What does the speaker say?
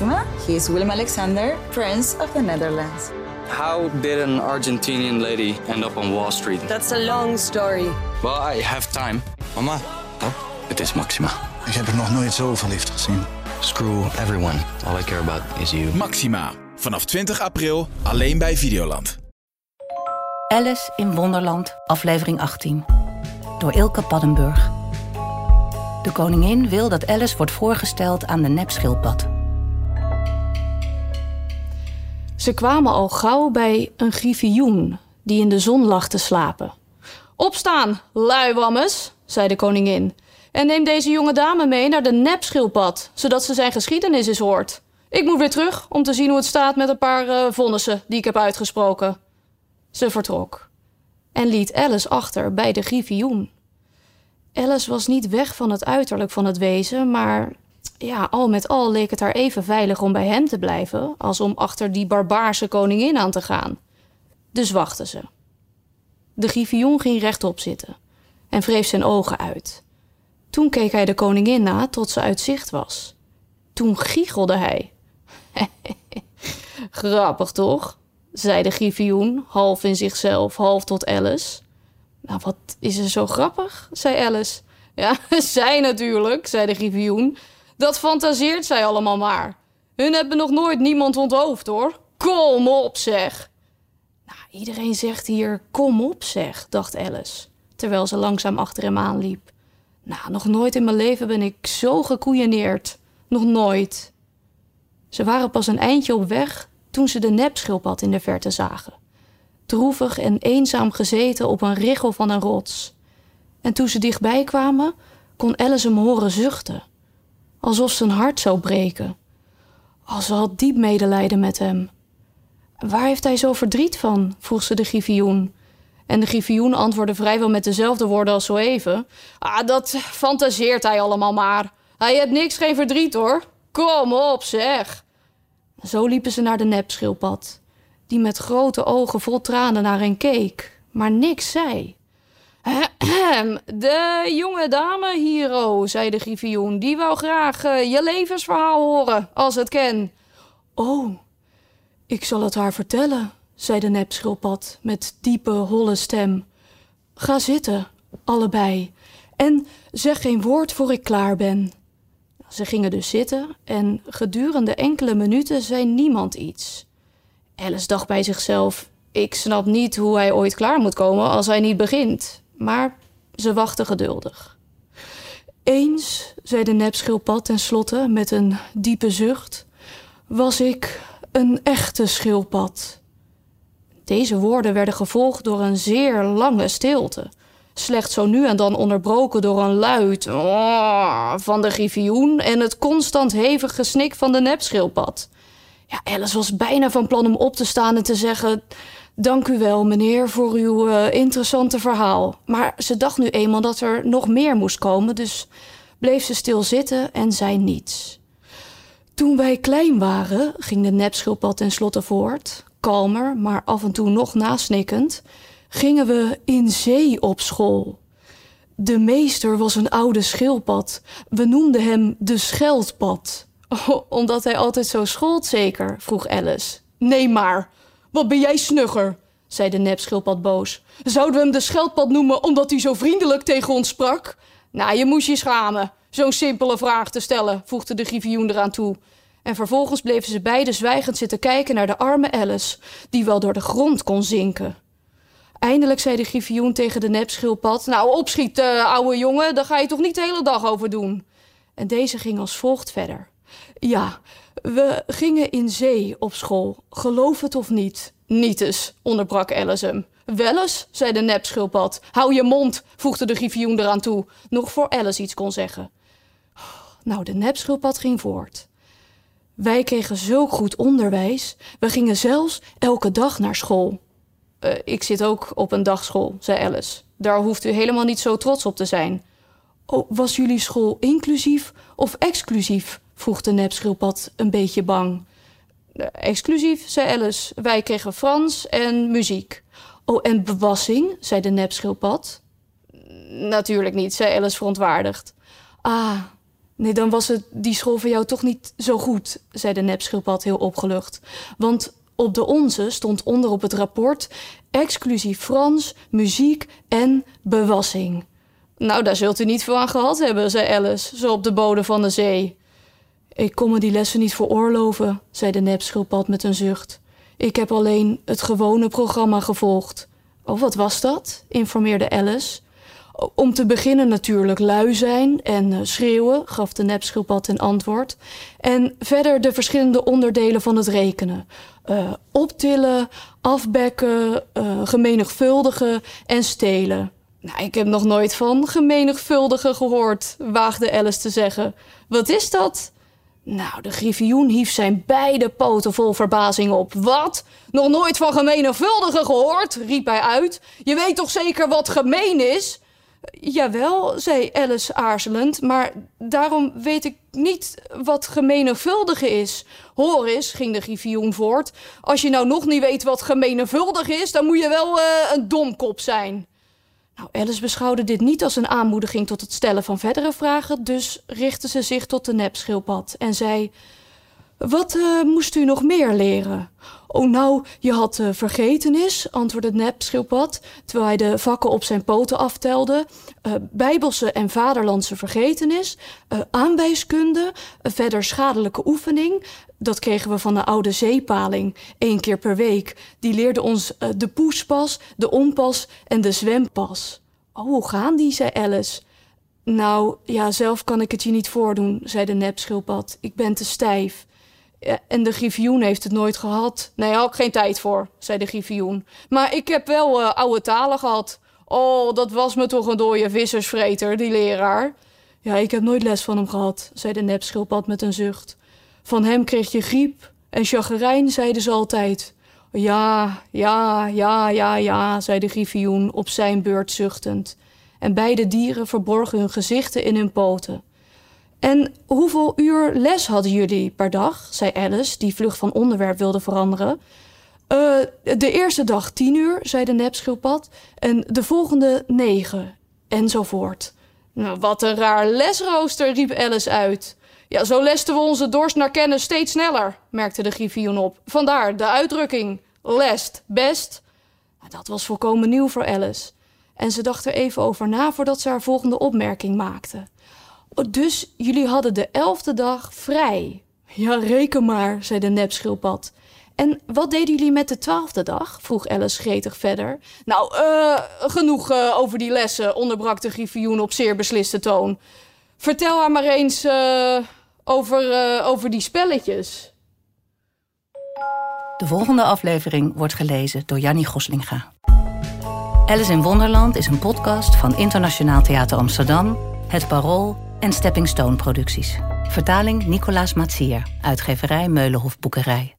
Maxima. He is Willem Alexander, Prince of the Netherlands. How did an Argentinian lady end up on Wall Street? That's a long story. Well, I have time. Mama, Oh, het is Maxima. ik heb er nog nooit zo verliefd gezien. Screw everyone. All I care about is you. Maxima. Vanaf 20 april alleen bij Videoland. Alice in Wonderland, aflevering 18. Door Ilke Paddenburg. De koningin wil dat Alice wordt voorgesteld aan de nepschildpad. Ze kwamen al gauw bij een griffioen die in de zon lag te slapen. Opstaan, luiwammes, zei de koningin. En neem deze jonge dame mee naar de nepschildpad, zodat ze zijn geschiedenis eens hoort. Ik moet weer terug om te zien hoe het staat met een paar eh, vonnissen die ik heb uitgesproken. Ze vertrok en liet Alice achter bij de griffioen. Alice was niet weg van het uiterlijk van het wezen, maar ja, al met al leek het haar even veilig om bij hem te blijven als om achter die barbaarse koningin aan te gaan. Dus wachtte ze. De griffioen ging rechtop zitten en wreef zijn ogen uit. Toen keek hij de koningin na tot ze uit zicht was. Toen giechelde hij. Grappig toch? zei de griffioen, half in zichzelf, half tot Alice. Nou, wat is er zo grappig? zei Alice. Ja, zij natuurlijk, zei de griffioen. Dat fantaseert zij allemaal maar. Hun hebben nog nooit niemand onthoofd, hoor. Kom op, zeg. Nou, iedereen zegt hier kom op, zeg, dacht Alice, terwijl ze langzaam achter hem aanliep. Nou, nog nooit in mijn leven ben ik zo gekoeieneerd. Nog nooit. Ze waren pas een eindje op weg toen ze de nepschildpad in de verte zagen. Droevig en eenzaam gezeten op een richel van een rots. En toen ze dichtbij kwamen, kon Alice hem horen zuchten. Alsof zijn hart zou breken. Al ze had diep medelijden met hem. Waar heeft hij zo verdriet van? vroeg ze de griffioen. En de griffioen antwoordde vrijwel met dezelfde woorden als zo even. Ah, dat fantaseert hij allemaal maar. Hij heeft niks geen verdriet hoor. Kom op, zeg. Zo liepen ze naar de nepschildpad, die met grote ogen vol tranen naar hen keek, maar niks zei. De jonge dame hier, oh, zei de griffioen, die wou graag eh, je levensverhaal horen, als het ken. Oh, ik zal het haar vertellen, zei de nepschildpad met diepe, holle stem. Ga zitten, allebei, en zeg geen woord voor ik klaar ben. Ze gingen dus zitten en gedurende enkele minuten zei niemand iets. Alice dacht bij zichzelf: Ik snap niet hoe hij ooit klaar moet komen als hij niet begint. Maar ze wachtte geduldig. Eens, zei de nepschildpad tenslotte met een diepe zucht, was ik een echte schildpad. Deze woorden werden gevolgd door een zeer lange stilte slechts zo nu en dan onderbroken door een luid van de griffioen en het constant hevig gesnik van de nepschildpad. Ja, Alice was bijna van plan om op te staan en te zeggen: Dank u wel, meneer, voor uw eh, interessante verhaal. Maar ze dacht nu eenmaal dat er nog meer moest komen, dus bleef ze stil zitten en zei niets. Toen wij klein waren, ging de nepschildpad tenslotte voort, kalmer, maar af en toe nog nasnikkend gingen we in zee op school. De meester was een oude schildpad. We noemden hem de Scheldpad. Oh, omdat hij altijd zo schold, zeker? vroeg Alice. Nee, maar. Wat ben jij snugger? zei de nepschildpad boos. Zouden we hem de Scheldpad noemen omdat hij zo vriendelijk tegen ons sprak? Nou, je moest je schamen. Zo'n simpele vraag te stellen, voegde de griffioen eraan toe. En vervolgens bleven ze beiden zwijgend zitten kijken naar de arme Alice, die wel door de grond kon zinken. Eindelijk zei de griffioen tegen de nepschildpad... Nou, opschiet, uh, ouwe jongen, daar ga je toch niet de hele dag over doen? En deze ging als volgt verder. Ja, we gingen in zee op school, geloof het of niet. Niet eens, onderbrak Alice hem. Wel eens, zei de nepschildpad. Hou je mond, voegde de griffioen eraan toe. Nog voor Alice iets kon zeggen. Nou, de nepschildpad ging voort. Wij kregen zulk goed onderwijs. We gingen zelfs elke dag naar school. Uh, ik zit ook op een dagschool, zei Alice. Daar hoeft u helemaal niet zo trots op te zijn. Oh, was jullie school inclusief of exclusief? Vroeg de nepschildpad een beetje bang. Uh, exclusief, zei Alice. Wij kregen Frans en muziek. Oh, en bewassing, zei de nepschildpad. Natuurlijk niet, zei Alice verontwaardigd. Ah, Nee, dan was het die school van jou toch niet zo goed, zei de nepschildpad heel opgelucht. Want op de onze stond onder op het rapport exclusief Frans, muziek en bewassing. Nou, daar zult u niet veel aan gehad hebben, zei Alice, zo op de bodem van de zee. Ik kon me die lessen niet veroorloven, zei de nepschildpad met een zucht. Ik heb alleen het gewone programma gevolgd. Oh, wat was dat? informeerde Alice. Om te beginnen natuurlijk lui zijn en eh, schreeuwen, gaf de nepschildpad ten antwoord. En verder de verschillende onderdelen van het rekenen. Uh, optillen, afbekken, uh, gemenigvuldigen en stelen. Nou, ik heb nog nooit van gemenigvuldigen gehoord, waagde Alice te zeggen. Wat is dat? Nou, de griffioen hief zijn beide poten vol verbazing op. Wat? Nog nooit van gemenigvuldigen gehoord? riep hij uit. Je weet toch zeker wat gemeen is? Jawel, zei Alice aarzelend, maar daarom weet ik niet wat gemenigvuldige is. Hoor eens, ging de griffioen voort. Als je nou nog niet weet wat gemenigvuldig is, dan moet je wel uh, een domkop zijn. Nou, Alice beschouwde dit niet als een aanmoediging tot het stellen van verdere vragen, dus richtte ze zich tot de nepschildpad en zei: Wat uh, moest u nog meer leren? Oh, nou, je had uh, vergetenis, antwoordde het nepschildpad, terwijl hij de vakken op zijn poten aftelde. Uh, bijbelse en vaderlandse vergetenis, aanwijskunde, verder schadelijke oefening. Dat kregen we van de oude zeepaling, één keer per week. Die leerde ons de poespas, de onpas en de zwempas. Oh, hoe gaan die, zei Alice. Nou, ja, zelf kan ik het je niet voordoen, zei de nepschildpad. Ik ben te stijf. En de griffioen heeft het nooit gehad. Nee, had ik geen tijd voor, zei de griffioen. Maar ik heb wel uh, oude talen gehad. Oh, dat was me toch een dode vissersvreter, die leraar. Ja, ik heb nooit les van hem gehad, zei de nepschildpad met een zucht. Van hem kreeg je griep en chagrijn, zeiden ze altijd. Ja, ja, ja, ja, ja, zei de griffioen op zijn beurt zuchtend. En beide dieren verborgen hun gezichten in hun poten. En hoeveel uur les hadden jullie per dag? zei Alice, die vlug van onderwerp wilde veranderen. Uh, de eerste dag tien uur, zei de nepschildpad. En de volgende negen. Enzovoort. Nou, wat een raar lesrooster, riep Alice uit. Ja, zo lesten we onze dorst naar kennis steeds sneller, merkte de griffioen op. Vandaar de uitdrukking lest best. Dat was volkomen nieuw voor Alice. En ze dacht er even over na voordat ze haar volgende opmerking maakte. Dus jullie hadden de elfde dag vrij. Ja, reken maar, zei de nepschildpad. En wat deden jullie met de twaalfde dag? vroeg Alice gretig verder. Nou, uh, genoeg uh, over die lessen, onderbrak de griffioen op zeer besliste toon. Vertel haar maar eens uh, over, over die spelletjes. De volgende aflevering wordt gelezen door Jannie Goslinga. Alice in Wonderland is een podcast van Internationaal Theater Amsterdam, Het Parool en Stepping Stone Producties. Vertaling Nicolaas Matsier, uitgeverij Meulenhof Boekerij.